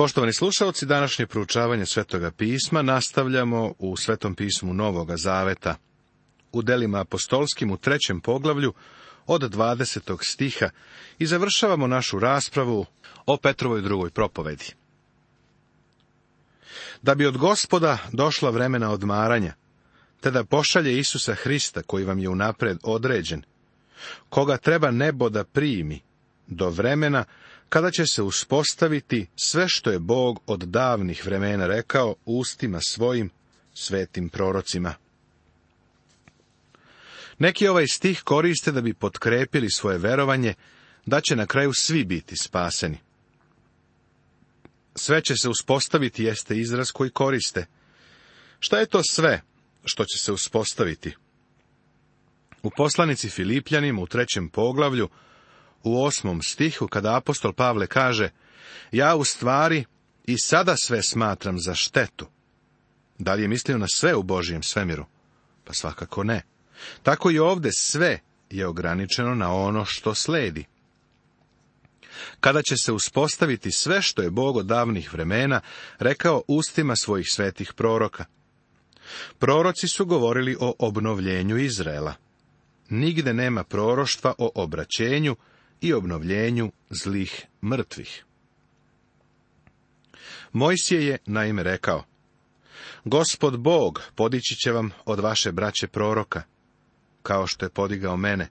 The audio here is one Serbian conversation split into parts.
Poštovani slušalci, današnje proučavanje Svetoga pisma nastavljamo u Svetom pismu Novoga Zaveta. U delima apostolskim u trećem poglavlju od 20. stiha i završavamo našu raspravu o Petrovoj drugoj propovedi. Da bi od gospoda došla vremena odmaranja, te da pošalje Isusa Hrista koji vam je unapred određen, koga treba nebo da primi, do vremena kada će se uspostaviti sve što je Bog od davnih vremena rekao ustima svojim svetim prorocima. Neki ovaj stih koriste da bi potkrepili svoje verovanje da će na kraju svi biti spaseni. Sve će se uspostaviti jeste izraz koji koriste. Šta je to sve što će se uspostaviti? U poslanici Filipljanima u trećem poglavlju u osmom stihu kada apostol Pavle kaže Ja u stvari i sada sve smatram za štetu. Da li je mislio na sve u Božijem svemiru? Pa svakako ne. Tako i ovdje sve je ograničeno na ono što sledi. Kada će se uspostaviti sve što je Bog od davnih vremena rekao ustima svojih svetih proroka. Proroci su govorili o obnovljenju Izraela. Nigde nema proroštva o obraćenju i obnovljenju zlih mrtvih. Mojsije je naime rekao, Gospod Bog podići će vam od vaše braće proroka, kao što je podigao mene.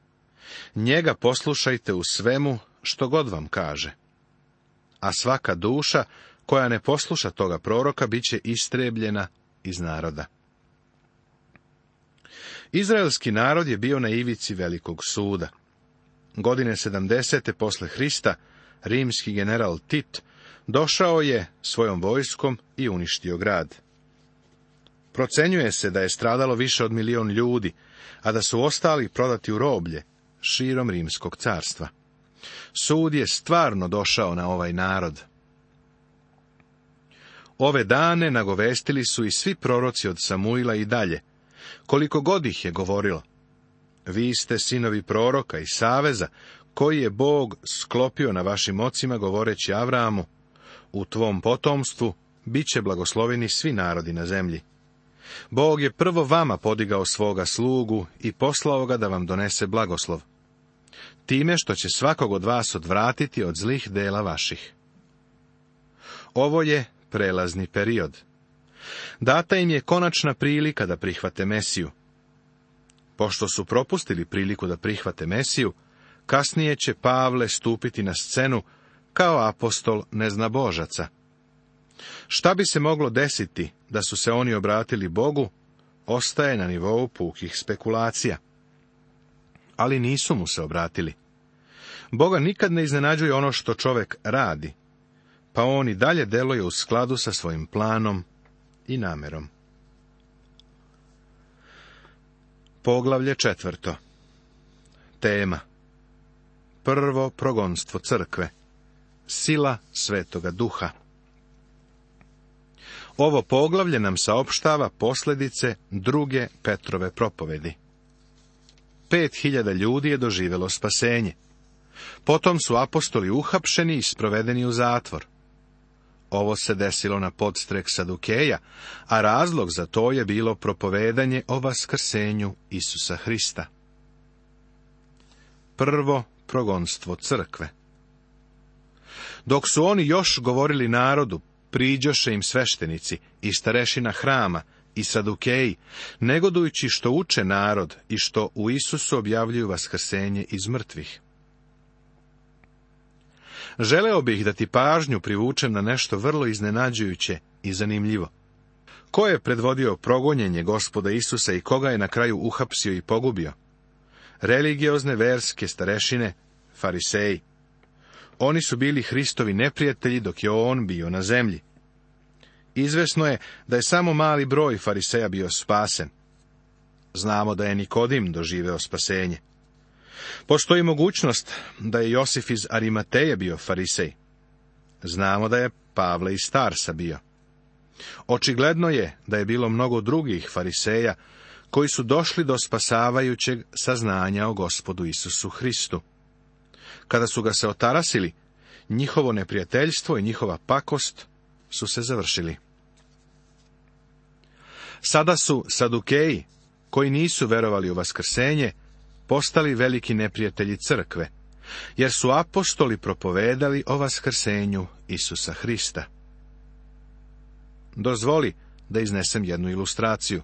Njega poslušajte u svemu što god vam kaže. A svaka duša koja ne posluša toga proroka bit će istrebljena iz naroda. Izraelski narod je bio na ivici velikog suda godine 70. posle Hrista, rimski general Tit došao je svojom vojskom i uništio grad. Procenjuje se da je stradalo više od milion ljudi, a da su ostali prodati u roblje širom rimskog carstva. Sud je stvarno došao na ovaj narod. Ove dane nagovestili su i svi proroci od Samuila i dalje, koliko god ih je govorilo. Vi ste sinovi proroka i saveza, koji je Bog sklopio na vašim ocima, govoreći Avramu, u tvom potomstvu bit će blagosloveni svi narodi na zemlji. Bog je prvo vama podigao svoga slugu i poslao ga da vam donese blagoslov. Time što će svakog od vas odvratiti od zlih dela vaših. Ovo je prelazni period. Data im je konačna prilika da prihvate Mesiju. Pošto su propustili priliku da prihvate Mesiju, kasnije će Pavle stupiti na scenu kao apostol Božaca. Šta bi se moglo desiti da su se oni obratili Bogu, ostaje na nivou pukih spekulacija. Ali nisu mu se obratili. Boga nikad ne iznenađuje ono što čovek radi, pa on i dalje deluje u skladu sa svojim planom i namerom. Poglavlje četvrto. Tema. Prvo progonstvo crkve. Sila svetoga duha. Ovo poglavlje nam saopštava posljedice druge Petrove propovedi. Pet hiljada ljudi je doživelo spasenje. Potom su apostoli uhapšeni i sprovedeni u zatvor. Ovo se desilo na podstrek Sadukeja, a razlog za to je bilo propovedanje o vaskrsenju Isusa Hrista. Prvo progonstvo crkve Dok su oni još govorili narodu, priđoše im sveštenici i starešina hrama i sadukeji, negodujući što uče narod i što u Isusu objavljuju vaskrsenje iz mrtvih. Želeo bih da ti pažnju privučem na nešto vrlo iznenađujuće i zanimljivo. Ko je predvodio progonjenje gospoda Isusa i koga je na kraju uhapsio i pogubio? Religiozne verske starešine, fariseji. Oni su bili Hristovi neprijatelji dok je on bio na zemlji. Izvesno je da je samo mali broj fariseja bio spasen. Znamo da je Nikodim doživeo spasenje. Postoji mogućnost da je Josif iz Arimateje bio farisej. Znamo da je Pavle iz Starsa bio. Očigledno je da je bilo mnogo drugih fariseja koji su došli do spasavajućeg saznanja o gospodu Isusu Hristu. Kada su ga se otarasili, njihovo neprijateljstvo i njihova pakost su se završili. Sada su sadukeji, koji nisu verovali u vaskrsenje, postali veliki neprijatelji crkve, jer su apostoli propovedali o vaskrsenju Isusa Hrista. Dozvoli da iznesem jednu ilustraciju.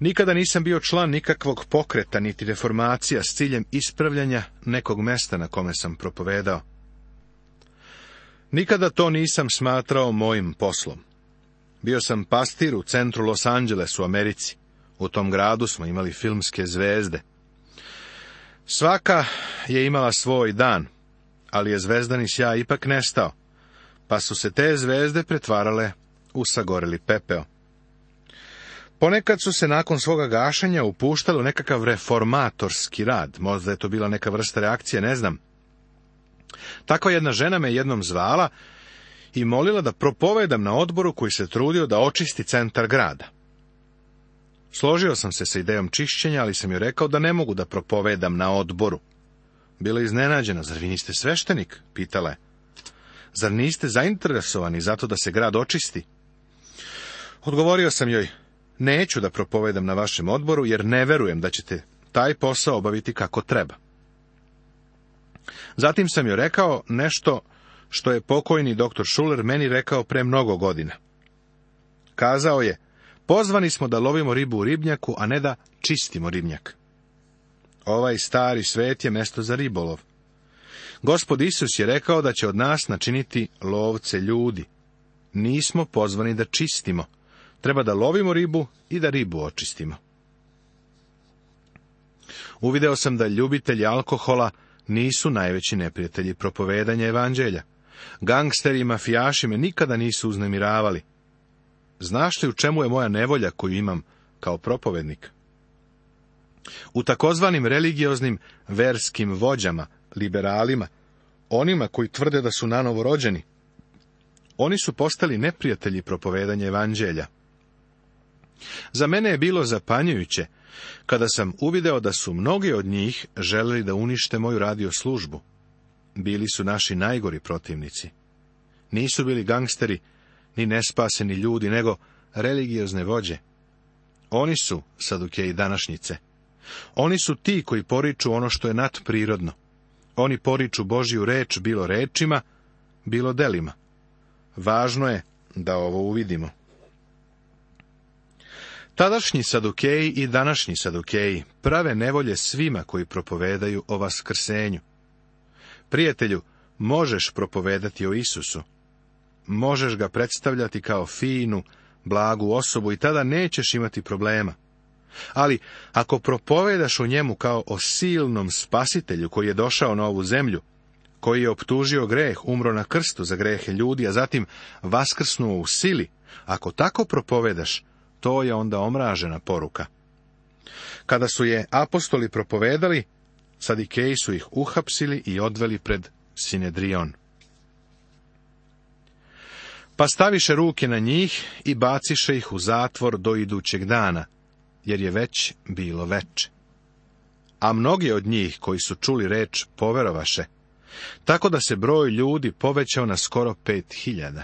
Nikada nisam bio član nikakvog pokreta niti reformacija s ciljem ispravljanja nekog mesta na kome sam propovedao. Nikada to nisam smatrao mojim poslom. Bio sam pastir u centru Los u Americi. U tom gradu smo imali filmske zvezde. Svaka je imala svoj dan, ali je zvezdani sjaj ipak nestao, pa su se te zvezde pretvarale u sagoreli pepeo. Ponekad su se nakon svoga gašanja upuštali u nekakav reformatorski rad, možda je to bila neka vrsta reakcije, ne znam. Tako jedna žena me jednom zvala i molila da propovedam na odboru koji se trudio da očisti centar grada. Složio sam se sa idejom čišćenja, ali sam joj rekao da ne mogu da propovedam na odboru. Bila je iznenađena. Zar vi niste sveštenik? Pitala je. Zar niste zainteresovani zato da se grad očisti? Odgovorio sam joj, neću da propovedam na vašem odboru, jer ne verujem da ćete taj posao obaviti kako treba. Zatim sam joj rekao nešto što je pokojni doktor Šuler meni rekao pre mnogo godina. Kazao je, Pozvani smo da lovimo ribu u ribnjaku, a ne da čistimo ribnjak. Ovaj stari svet je mesto za ribolov. Gospod Isus je rekao da će od nas načiniti lovce ljudi. Nismo pozvani da čistimo. Treba da lovimo ribu i da ribu očistimo. Uvideo sam da ljubitelji alkohola nisu najveći neprijatelji propovedanja evanđelja. Gangsteri i mafijaši me nikada nisu uznemiravali. Znaš li u čemu je moja nevolja koju imam kao propovednik? U takozvanim religioznim verskim vođama, liberalima, onima koji tvrde da su nanovo rođeni, oni su postali neprijatelji propovedanja evanđelja. Za mene je bilo zapanjujuće kada sam uvideo da su mnogi od njih želeli da unište moju radio službu. Bili su naši najgori protivnici. Nisu bili gangsteri ni nespaseni ljudi, nego religiozne vođe. Oni su sadukeji današnjice. Oni su ti koji poriču ono što je nadprirodno. Oni poriču Božju reč bilo rečima, bilo delima. Važno je da ovo uvidimo. Tadašnji sadukeji i današnji sadukeji prave nevolje svima koji propovedaju o vaskrsenju. Prijatelju, možeš propovedati o Isusu, možeš ga predstavljati kao finu, blagu osobu i tada nećeš imati problema. Ali ako propovedaš o njemu kao o silnom spasitelju koji je došao na ovu zemlju, koji je optužio greh, umro na krstu za grehe ljudi, a zatim vaskrsnuo u sili, ako tako propovedaš, to je onda omražena poruka. Kada su je apostoli propovedali, sadikeji su ih uhapsili i odveli pred Sinedrion. Pa staviše ruke na njih i baciše ih u zatvor do idućeg dana, jer je već bilo već. A mnogi od njih koji su čuli reč poverovaše, tako da se broj ljudi povećao na skoro pet hiljada.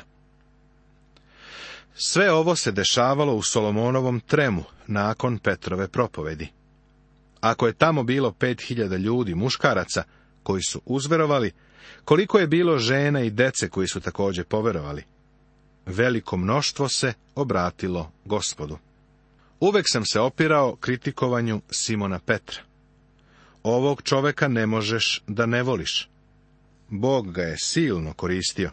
Sve ovo se dešavalo u Solomonovom tremu nakon Petrove propovedi. Ako je tamo bilo pet hiljada ljudi, muškaraca, koji su uzverovali, koliko je bilo žena i dece koji su također poverovali? veliko mnoštvo se obratilo gospodu. Uvek sam se opirao kritikovanju Simona Petra. Ovog čoveka ne možeš da ne voliš. Bog ga je silno koristio.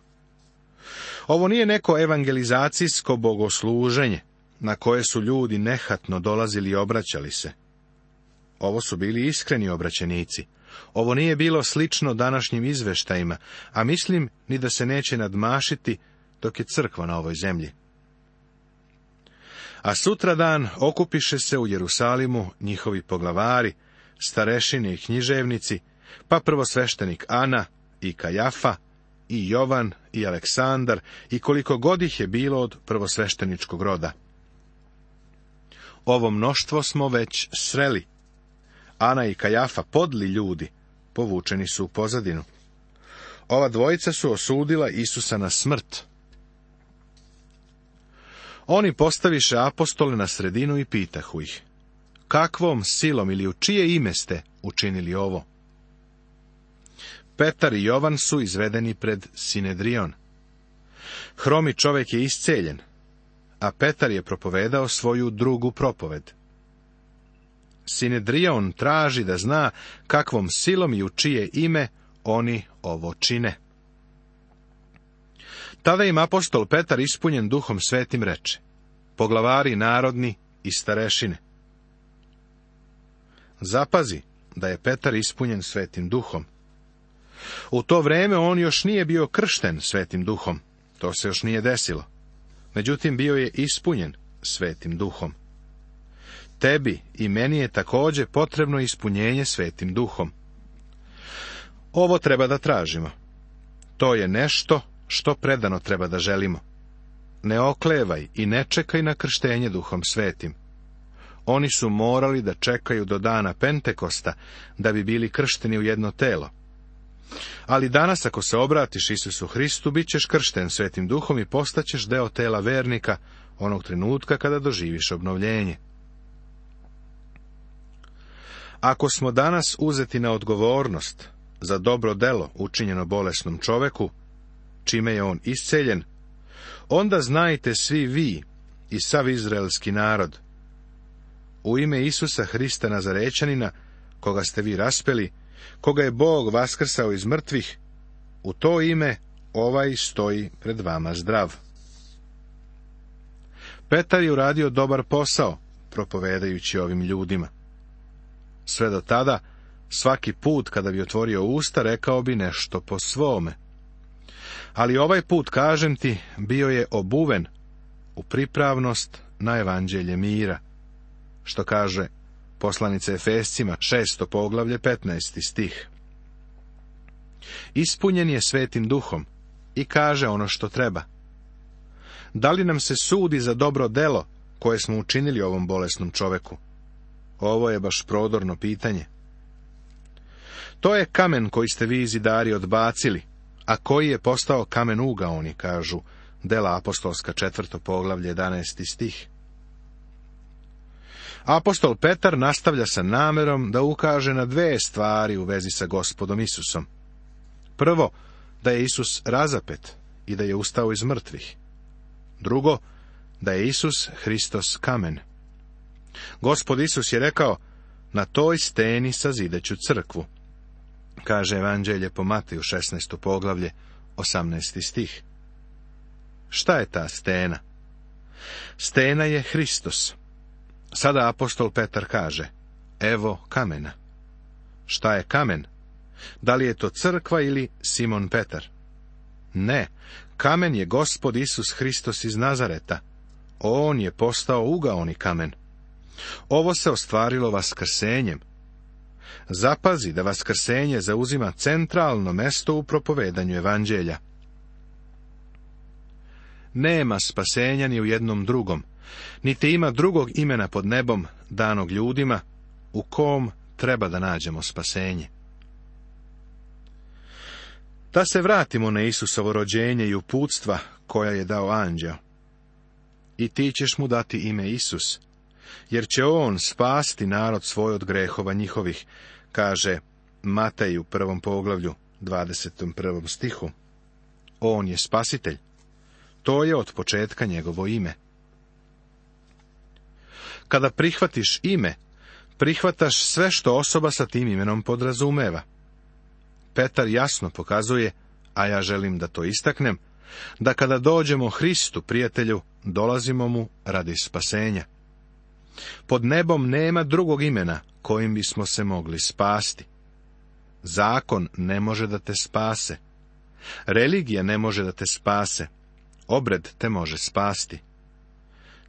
Ovo nije neko evangelizacijsko bogosluženje, na koje su ljudi nehatno dolazili i obraćali se. Ovo su bili iskreni obraćenici. Ovo nije bilo slično današnjim izveštajima, a mislim ni da se neće nadmašiti dok je crkva na ovoj zemlji. A sutra dan okupiše se u Jerusalimu njihovi poglavari, starešine i književnici, pa prvosveštenik Ana i Kajafa i Jovan i Aleksandar i koliko god ih je bilo od prvosvešteničkog roda. Ovo mnoštvo smo već sreli. Ana i Kajafa podli ljudi, povučeni su u pozadinu. Ova dvojica su osudila Isusa na smrt, oni postaviše apostole na sredinu i pitahu ih, kakvom silom ili u čije ime ste učinili ovo? Petar i Jovan su izvedeni pred Sinedrion. Hromi čovjek je isceljen, a Petar je propovedao svoju drugu propoved. Sinedrion traži da zna kakvom silom i u čije ime oni ovo čine. Tada im apostol Petar ispunjen duhom svetim reče, poglavari narodni i starešine. Zapazi da je Petar ispunjen svetim duhom. U to vreme on još nije bio kršten svetim duhom, to se još nije desilo. Međutim, bio je ispunjen svetim duhom. Tebi i meni je također potrebno ispunjenje svetim duhom. Ovo treba da tražimo. To je nešto što predano treba da želimo. Ne oklevaj i ne čekaj na krštenje duhom svetim. Oni su morali da čekaju do dana Pentekosta da bi bili kršteni u jedno telo. Ali danas ako se obratiš Isusu Hristu, bit ćeš kršten svetim duhom i postaćeš deo tela vernika onog trenutka kada doživiš obnovljenje. Ako smo danas uzeti na odgovornost za dobro delo učinjeno bolesnom čoveku, čime je on isceljen, onda znajte svi vi i sav izraelski narod. U ime Isusa Hrista Nazarečanina, koga ste vi raspeli, koga je Bog vaskrsao iz mrtvih, u to ime ovaj stoji pred vama zdrav. Petar je uradio dobar posao, propovedajući ovim ljudima. Sve do tada, svaki put kada bi otvorio usta, rekao bi nešto po svome. Ali ovaj put, kažem ti, bio je obuven u pripravnost na evanđelje mira, što kaže poslanice Efescima, šesto poglavlje, 15. stih. Ispunjen je svetim duhom i kaže ono što treba. Da li nam se sudi za dobro delo koje smo učinili ovom bolesnom čoveku? Ovo je baš prodorno pitanje. To je kamen koji ste vi zidari odbacili, a koji je postao kamen uga, oni kažu, dela apostolska četvrto poglavlje 11. stih. Apostol Petar nastavlja sa namerom da ukaže na dve stvari u vezi sa gospodom Isusom. Prvo, da je Isus razapet i da je ustao iz mrtvih. Drugo, da je Isus Hristos kamen. Gospod Isus je rekao, na toj steni sazideću crkvu kaže Evanđelje po Mateju 16. poglavlje, 18. stih. Šta je ta stena? Stena je Hristos. Sada apostol Petar kaže, evo kamena. Šta je kamen? Da li je to crkva ili Simon Petar? Ne, kamen je gospod Isus Hristos iz Nazareta. On je postao ugaoni kamen. Ovo se ostvarilo vaskrsenjem, zapazi da vaskrsenje zauzima centralno mesto u propovedanju evanđelja. Nema spasenja ni u jednom drugom, niti ima drugog imena pod nebom danog ljudima u kom treba da nađemo spasenje. Da se vratimo na Isusovo rođenje i uputstva koja je dao anđeo. I ti ćeš mu dati ime Isus, jer će on spasti narod svoj od grehova njihovih, kaže Matej u prvom poglavlju, 21. stihu. On je spasitelj. To je od početka njegovo ime. Kada prihvatiš ime, prihvataš sve što osoba sa tim imenom podrazumeva. Petar jasno pokazuje, a ja želim da to istaknem, da kada dođemo Hristu, prijatelju, dolazimo mu radi spasenja. Pod nebom nema drugog imena kojim bismo se mogli spasti. Zakon ne može da te spase. Religija ne može da te spase. Obred te može spasti.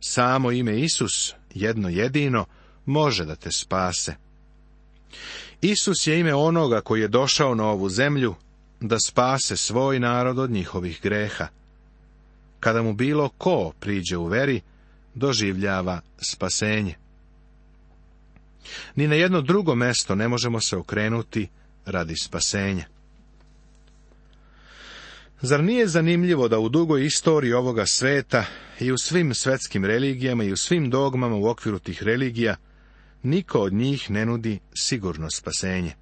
Samo ime Isus, jedno jedino, može da te spase. Isus je ime onoga koji je došao na ovu zemlju da spase svoj narod od njihovih greha. Kada mu bilo ko priđe u veri, doživljava spasenje. Ni na jedno drugo mesto ne možemo se okrenuti radi spasenja. Zar nije zanimljivo da u dugoj istoriji ovoga sveta i u svim svetskim religijama i u svim dogmama u okviru tih religija niko od njih ne nudi sigurno spasenje?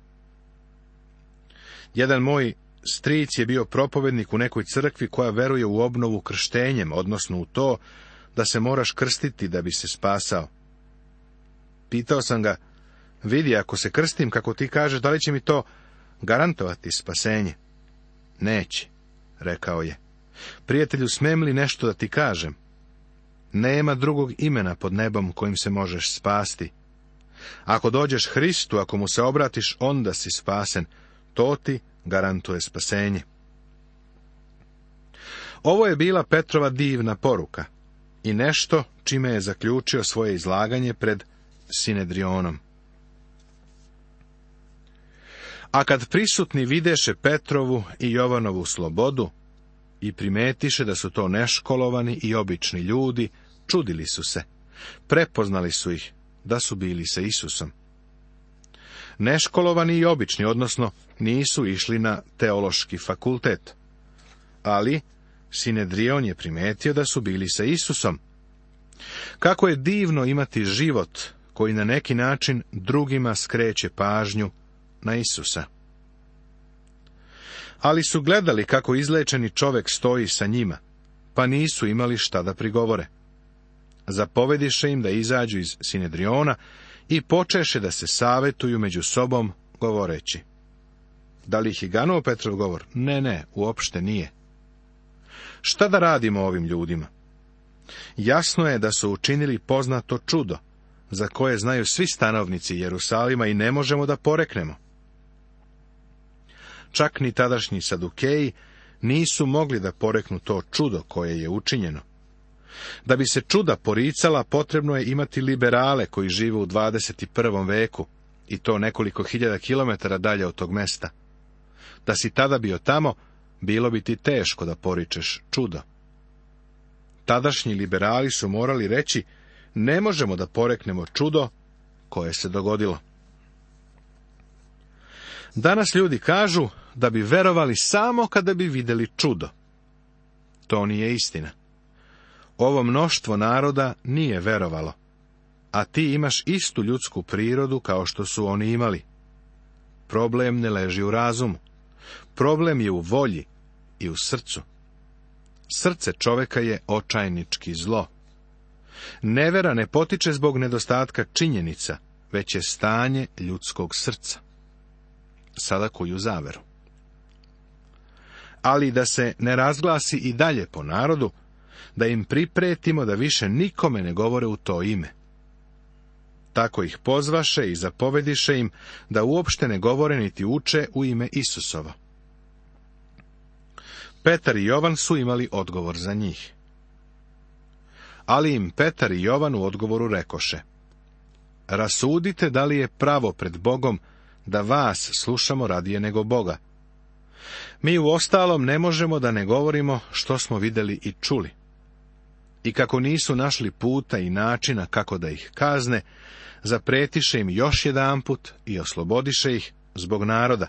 Jedan moj stric je bio propovednik u nekoj crkvi koja veruje u obnovu krštenjem, odnosno u to da se moraš krstiti da bi se spasao. Pitao sam ga, vidi ako se krstim, kako ti kažeš, da li će mi to garantovati spasenje? Neće, rekao je. Prijatelju, smem li nešto da ti kažem? Nema drugog imena pod nebom kojim se možeš spasti. Ako dođeš Hristu, ako mu se obratiš, onda si spasen. To ti garantuje spasenje. Ovo je bila Petrova divna poruka i nešto čime je zaključio svoje izlaganje pred Sinedrionom. A kad prisutni videše Petrovu i Jovanovu slobodu i primetiše da su to neškolovani i obični ljudi, čudili su se. Prepoznali su ih da su bili sa Isusom. Neškolovani i obični, odnosno nisu išli na teološki fakultet, ali Sinedrion je primetio da su bili sa Isusom. Kako je divno imati život koji na neki način drugima skreće pažnju na Isusa. Ali su gledali kako izlečeni čovek stoji sa njima, pa nisu imali šta da prigovore. Zapovediše im da izađu iz Sinedriona i počeše da se savetuju među sobom govoreći. Da li ih je ganuo Petrov govor? Ne, ne, uopšte nije. Šta da radimo ovim ljudima? Jasno je da su učinili poznato čudo, za koje znaju svi stanovnici Jerusalima i ne možemo da poreknemo. Čak ni tadašnji sadukeji nisu mogli da poreknu to čudo koje je učinjeno. Da bi se čuda poricala, potrebno je imati liberale koji žive u 21. veku, i to nekoliko hiljada kilometara dalje od tog mesta. Da si tada bio tamo, bilo bi ti teško da poričeš čudo. Tadašnji liberali su morali reći, ne možemo da poreknemo čudo koje se dogodilo. Danas ljudi kažu da bi verovali samo kada bi vidjeli čudo. To nije istina. Ovo mnoštvo naroda nije verovalo, a ti imaš istu ljudsku prirodu kao što su oni imali. Problem ne leži u razumu. Problem je u volji i u srcu. Srce čoveka je očajnički zlo. Nevera ne potiče zbog nedostatka činjenica, već je stanje ljudskog srca. Sada koju zaveru. Ali da se ne razglasi i dalje po narodu, da im pripretimo da više nikome ne govore u to ime. Tako ih pozvaše i zapovediše im da uopšte ne govore niti uče u ime Isusova. Petar i Jovan su imali odgovor za njih. Ali im Petar i Jovan u odgovoru rekoše, Rasudite da li je pravo pred Bogom da vas slušamo radije nego Boga. Mi u ostalom ne možemo da ne govorimo što smo vidjeli i čuli. I kako nisu našli puta i načina kako da ih kazne, zapretiše im još jedanput i oslobodiše ih zbog naroda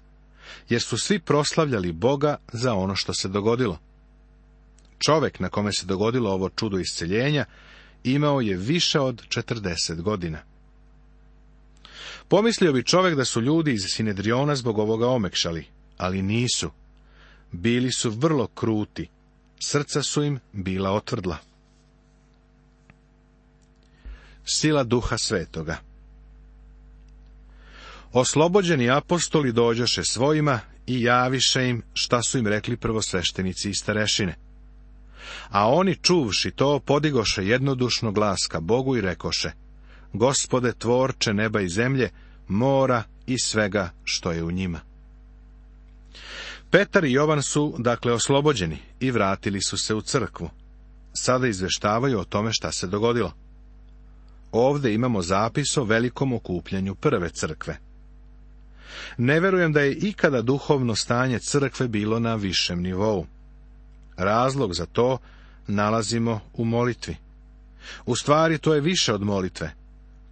jer su svi proslavljali Boga za ono što se dogodilo. Čovek na kome se dogodilo ovo čudo isceljenja imao je više od 40 godina. Pomislio bi čovek da su ljudi iz Sinedriona zbog ovoga omekšali, ali nisu. Bili su vrlo kruti, srca su im bila otvrdla. Sila duha svetoga Oslobođeni apostoli dođoše svojima i javiše im šta su im rekli prvosveštenici i starešine. A oni čuvši to, podigoše jednodušno glas ka Bogu i rekoše, Gospode tvorče neba i zemlje, mora i svega što je u njima. Petar i Jovan su, dakle, oslobođeni i vratili su se u crkvu. Sada izveštavaju o tome šta se dogodilo. Ovde imamo zapis o velikom okupljanju prve crkve. Ne vjerujem da je ikada duhovno stanje crkve bilo na višem nivou. Razlog za to nalazimo u molitvi. U stvari to je više od molitve.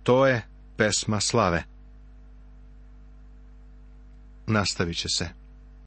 To je pesma slave. Nastavit će se.